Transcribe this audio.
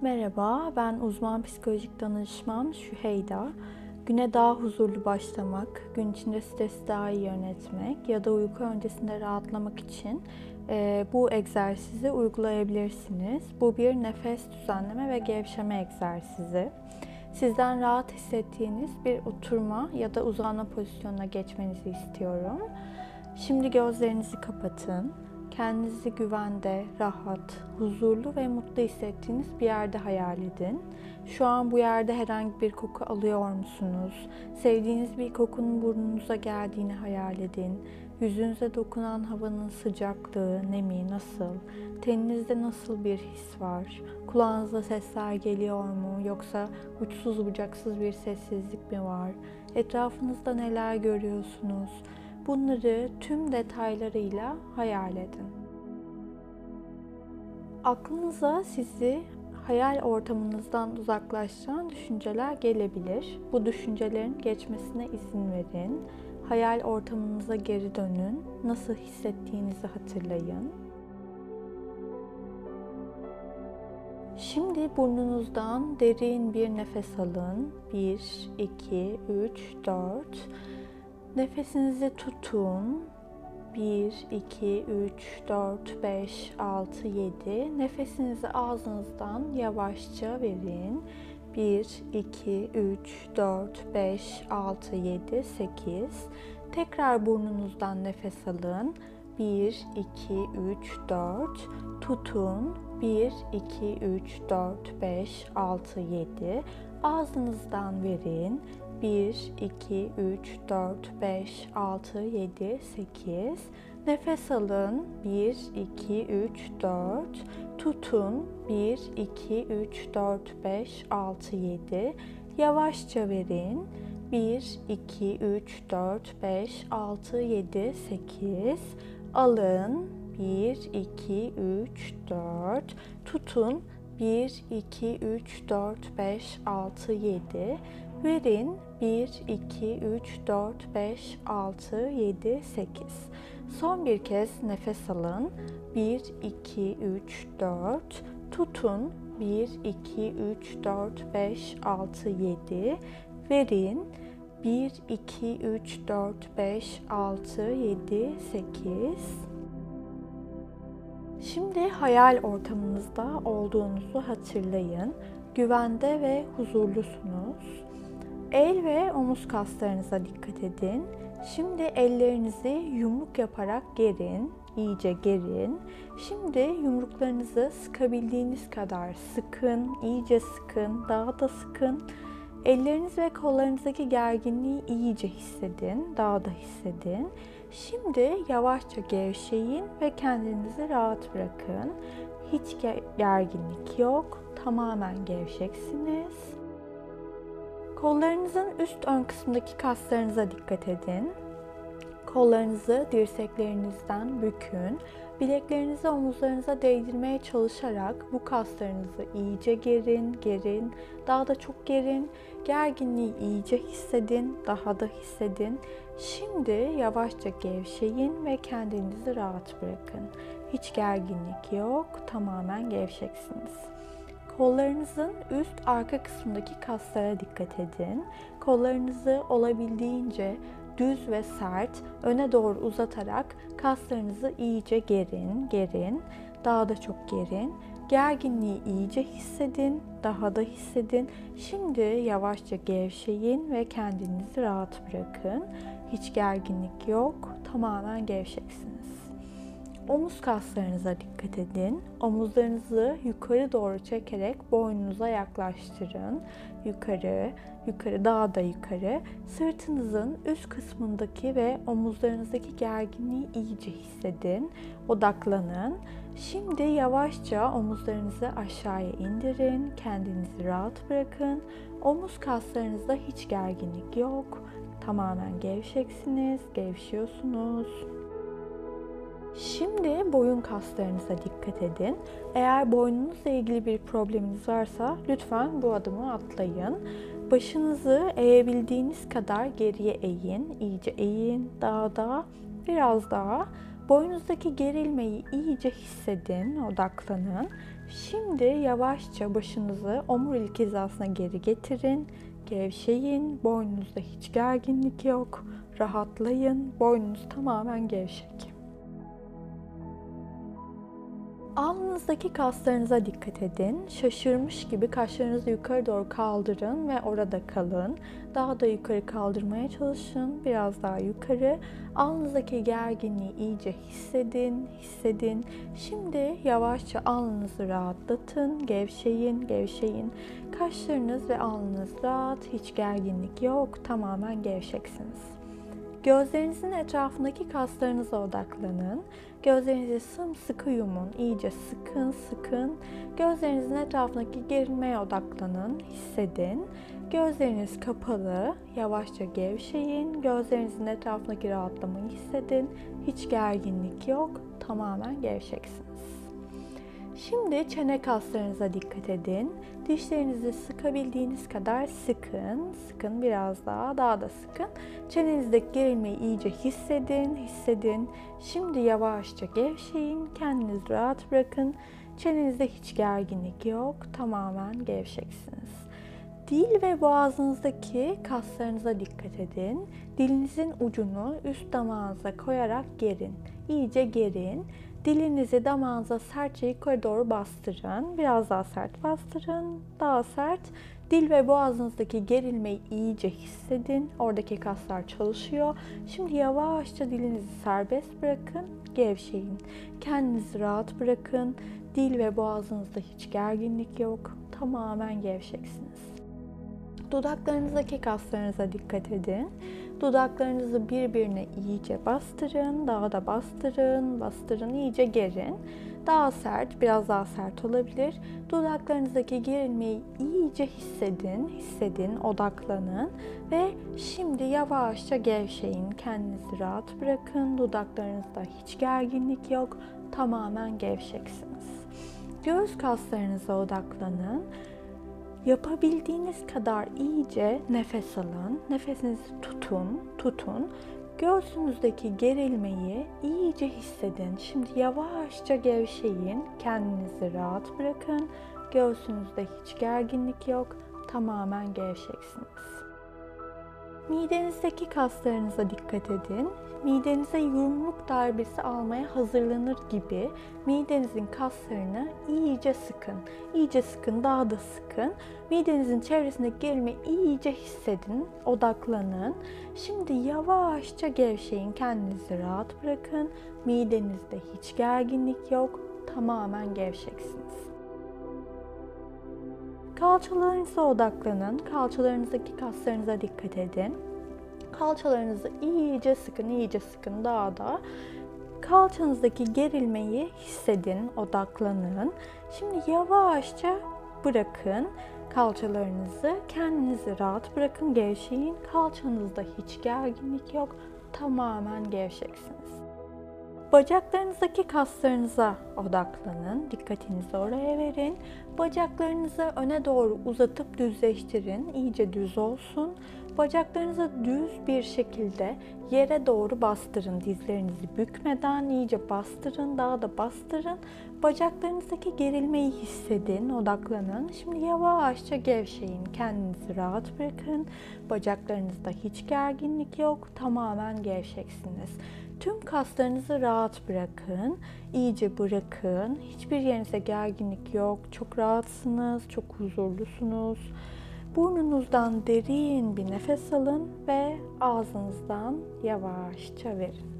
Merhaba, ben uzman psikolojik danışman Şüheyda. Güne daha huzurlu başlamak, gün içinde stresi daha iyi yönetmek ya da uyku öncesinde rahatlamak için e, bu egzersizi uygulayabilirsiniz. Bu bir nefes düzenleme ve gevşeme egzersizi. Sizden rahat hissettiğiniz bir oturma ya da uzanma pozisyonuna geçmenizi istiyorum. Şimdi gözlerinizi kapatın. Kendinizi güvende, rahat, huzurlu ve mutlu hissettiğiniz bir yerde hayal edin. Şu an bu yerde herhangi bir koku alıyor musunuz? Sevdiğiniz bir kokunun burnunuza geldiğini hayal edin. Yüzünüze dokunan havanın sıcaklığı, nemi nasıl? Teninizde nasıl bir his var? Kulağınıza sesler geliyor mu? Yoksa uçsuz bucaksız bir sessizlik mi var? Etrafınızda neler görüyorsunuz? Bunları tüm detaylarıyla hayal edin. Aklınıza sizi hayal ortamınızdan uzaklaştıran düşünceler gelebilir. Bu düşüncelerin geçmesine izin verin. Hayal ortamınıza geri dönün. Nasıl hissettiğinizi hatırlayın. Şimdi burnunuzdan derin bir nefes alın. 1, 2, 3, 4. Nefesinizi tutun. 1, 2, 3, 4, 5, 6, 7. Nefesinizi ağzınızdan yavaşça verin. 1, 2, 3, 4, 5, 6, 7, 8. Tekrar burnunuzdan nefes alın. 1, 2, 3, 4. Tutun. 1, 2, 3, 4, 5, 6, 7. Ağzınızdan verin. 1, 2, 3, 4, 5, 6, 7, 8. Nefes alın. 1, 2, 3, 4. Tutun. 1, 2, 3, 4, 5, 6, 7. Yavaşça verin. 1, 2, 3, 4, 5, 6, 7, 8. Alın. 1, 2, 3, 4. Tutun. 1, 2, 3, 4, 5, 6, 7. Verin 1, 2, 3, 4, 5, 6, 7, 8. Son bir kez nefes alın. 1, 2, 3, 4. Tutun. 1, 2, 3, 4, 5, 6, 7. Verin. 1, 2, 3, 4, 5, 6, 7, 8. Şimdi hayal ortamınızda olduğunuzu hatırlayın. Güvende ve huzurlusunuz. El ve omuz kaslarınıza dikkat edin. Şimdi ellerinizi yumruk yaparak gerin, iyice gerin. Şimdi yumruklarınızı sıkabildiğiniz kadar sıkın, iyice sıkın, daha da sıkın. Elleriniz ve kollarınızdaki gerginliği iyice hissedin, daha da hissedin. Şimdi yavaşça gevşeyin ve kendinizi rahat bırakın. Hiç gerginlik yok, tamamen gevşeksiniz. Kollarınızın üst ön kısmındaki kaslarınıza dikkat edin. Kollarınızı dirseklerinizden bükün. Bileklerinizi omuzlarınıza değdirmeye çalışarak bu kaslarınızı iyice gerin, gerin, daha da çok gerin. Gerginliği iyice hissedin, daha da hissedin. Şimdi yavaşça gevşeyin ve kendinizi rahat bırakın. Hiç gerginlik yok, tamamen gevşeksiniz. Kollarınızın üst arka kısmındaki kaslara dikkat edin. Kollarınızı olabildiğince düz ve sert öne doğru uzatarak kaslarınızı iyice gerin, gerin, daha da çok gerin. Gerginliği iyice hissedin, daha da hissedin. Şimdi yavaşça gevşeyin ve kendinizi rahat bırakın. Hiç gerginlik yok, tamamen gevşeksiniz. Omuz kaslarınıza dikkat edin. Omuzlarınızı yukarı doğru çekerek boynunuza yaklaştırın. Yukarı, yukarı, daha da yukarı. Sırtınızın üst kısmındaki ve omuzlarınızdaki gerginliği iyice hissedin. Odaklanın. Şimdi yavaşça omuzlarınızı aşağıya indirin. Kendinizi rahat bırakın. Omuz kaslarınızda hiç gerginlik yok. Tamamen gevşeksiniz, gevşiyorsunuz. Şimdi boyun kaslarınıza dikkat edin. Eğer boynunuzla ilgili bir probleminiz varsa lütfen bu adımı atlayın. Başınızı eğebildiğiniz kadar geriye eğin. İyice eğin. Daha da biraz daha. Boynunuzdaki gerilmeyi iyice hissedin, odaklanın. Şimdi yavaşça başınızı omurilik hizasına geri getirin. Gevşeyin. Boynunuzda hiç gerginlik yok. Rahatlayın. Boynunuz tamamen gevşek. Alnınızdaki kaslarınıza dikkat edin. Şaşırmış gibi kaşlarınızı yukarı doğru kaldırın ve orada kalın. Daha da yukarı kaldırmaya çalışın. Biraz daha yukarı. Alnınızdaki gerginliği iyice hissedin, hissedin. Şimdi yavaşça alnınızı rahatlatın. Gevşeyin, gevşeyin. Kaşlarınız ve alnınız rahat. Hiç gerginlik yok. Tamamen gevşeksiniz. Gözlerinizin etrafındaki kaslarınıza odaklanın. Gözlerinizi sımsıkı yumun, iyice sıkın sıkın. Gözlerinizin etrafındaki gerilmeye odaklanın, hissedin. Gözleriniz kapalı, yavaşça gevşeyin. Gözlerinizin etrafındaki rahatlamayı hissedin. Hiç gerginlik yok, tamamen gevşeksiniz. Şimdi çene kaslarınıza dikkat edin. Dişlerinizi sıkabildiğiniz kadar sıkın. Sıkın biraz daha, daha da sıkın. Çenenizdeki gerilmeyi iyice hissedin, hissedin. Şimdi yavaşça gevşeyin. Kendinizi rahat bırakın. Çenenizde hiç gerginlik yok. Tamamen gevşeksiniz. Dil ve boğazınızdaki kaslarınıza dikkat edin. Dilinizin ucunu üst damağınıza koyarak gerin. İyice gerin. Dilinizi damağınıza sertçe yukarı doğru bastırın. Biraz daha sert bastırın. Daha sert. Dil ve boğazınızdaki gerilmeyi iyice hissedin. Oradaki kaslar çalışıyor. Şimdi yavaşça dilinizi serbest bırakın. Gevşeyin. Kendinizi rahat bırakın. Dil ve boğazınızda hiç gerginlik yok. Tamamen gevşeksiniz. Dudaklarınızdaki kaslarınıza dikkat edin. Dudaklarınızı birbirine iyice bastırın, daha da bastırın, bastırın, iyice gerin. Daha sert, biraz daha sert olabilir. Dudaklarınızdaki gerilmeyi iyice hissedin, hissedin, odaklanın ve şimdi yavaşça gevşeyin. Kendinizi rahat bırakın. Dudaklarınızda hiç gerginlik yok. Tamamen gevşeksiniz. Göğüs kaslarınıza odaklanın. Yapabildiğiniz kadar iyice nefes alın. Nefesinizi tutun, tutun. Göğsünüzdeki gerilmeyi iyice hissedin. Şimdi yavaşça gevşeyin. Kendinizi rahat bırakın. Göğsünüzde hiç gerginlik yok. Tamamen gevşeksiniz. Midenizdeki kaslarınıza dikkat edin. Midenize yumruk darbesi almaya hazırlanır gibi midenizin kaslarını iyice sıkın. İyice sıkın, daha da sıkın. Midenizin çevresindeki gerilmeyi iyice hissedin, odaklanın. Şimdi yavaşça gevşeyin, kendinizi rahat bırakın. Midenizde hiç gerginlik yok, tamamen gevşeksiniz. Kalçalarınıza odaklanın. Kalçalarınızdaki kaslarınıza dikkat edin. Kalçalarınızı iyice sıkın, iyice sıkın daha da. Kalçanızdaki gerilmeyi hissedin, odaklanın. Şimdi yavaşça bırakın kalçalarınızı. Kendinizi rahat bırakın, gevşeyin. Kalçanızda hiç gerginlik yok. Tamamen gevşeksiniz. Bacaklarınızdaki kaslarınıza odaklanın. Dikkatinizi oraya verin. Bacaklarınızı öne doğru uzatıp düzleştirin. İyice düz olsun. Bacaklarınızı düz bir şekilde yere doğru bastırın. Dizlerinizi bükmeden iyice bastırın. Daha da bastırın. Bacaklarınızdaki gerilmeyi hissedin. Odaklanın. Şimdi yavaşça gevşeyin. Kendinizi rahat bırakın. Bacaklarınızda hiç gerginlik yok. Tamamen gevşeksiniz. Tüm kaslarınızı rahat bırakın. İyice bırakın. Hiçbir yerinize gerginlik yok. Çok rahatsınız, çok huzurlusunuz. Burnunuzdan derin bir nefes alın ve ağzınızdan yavaşça verin.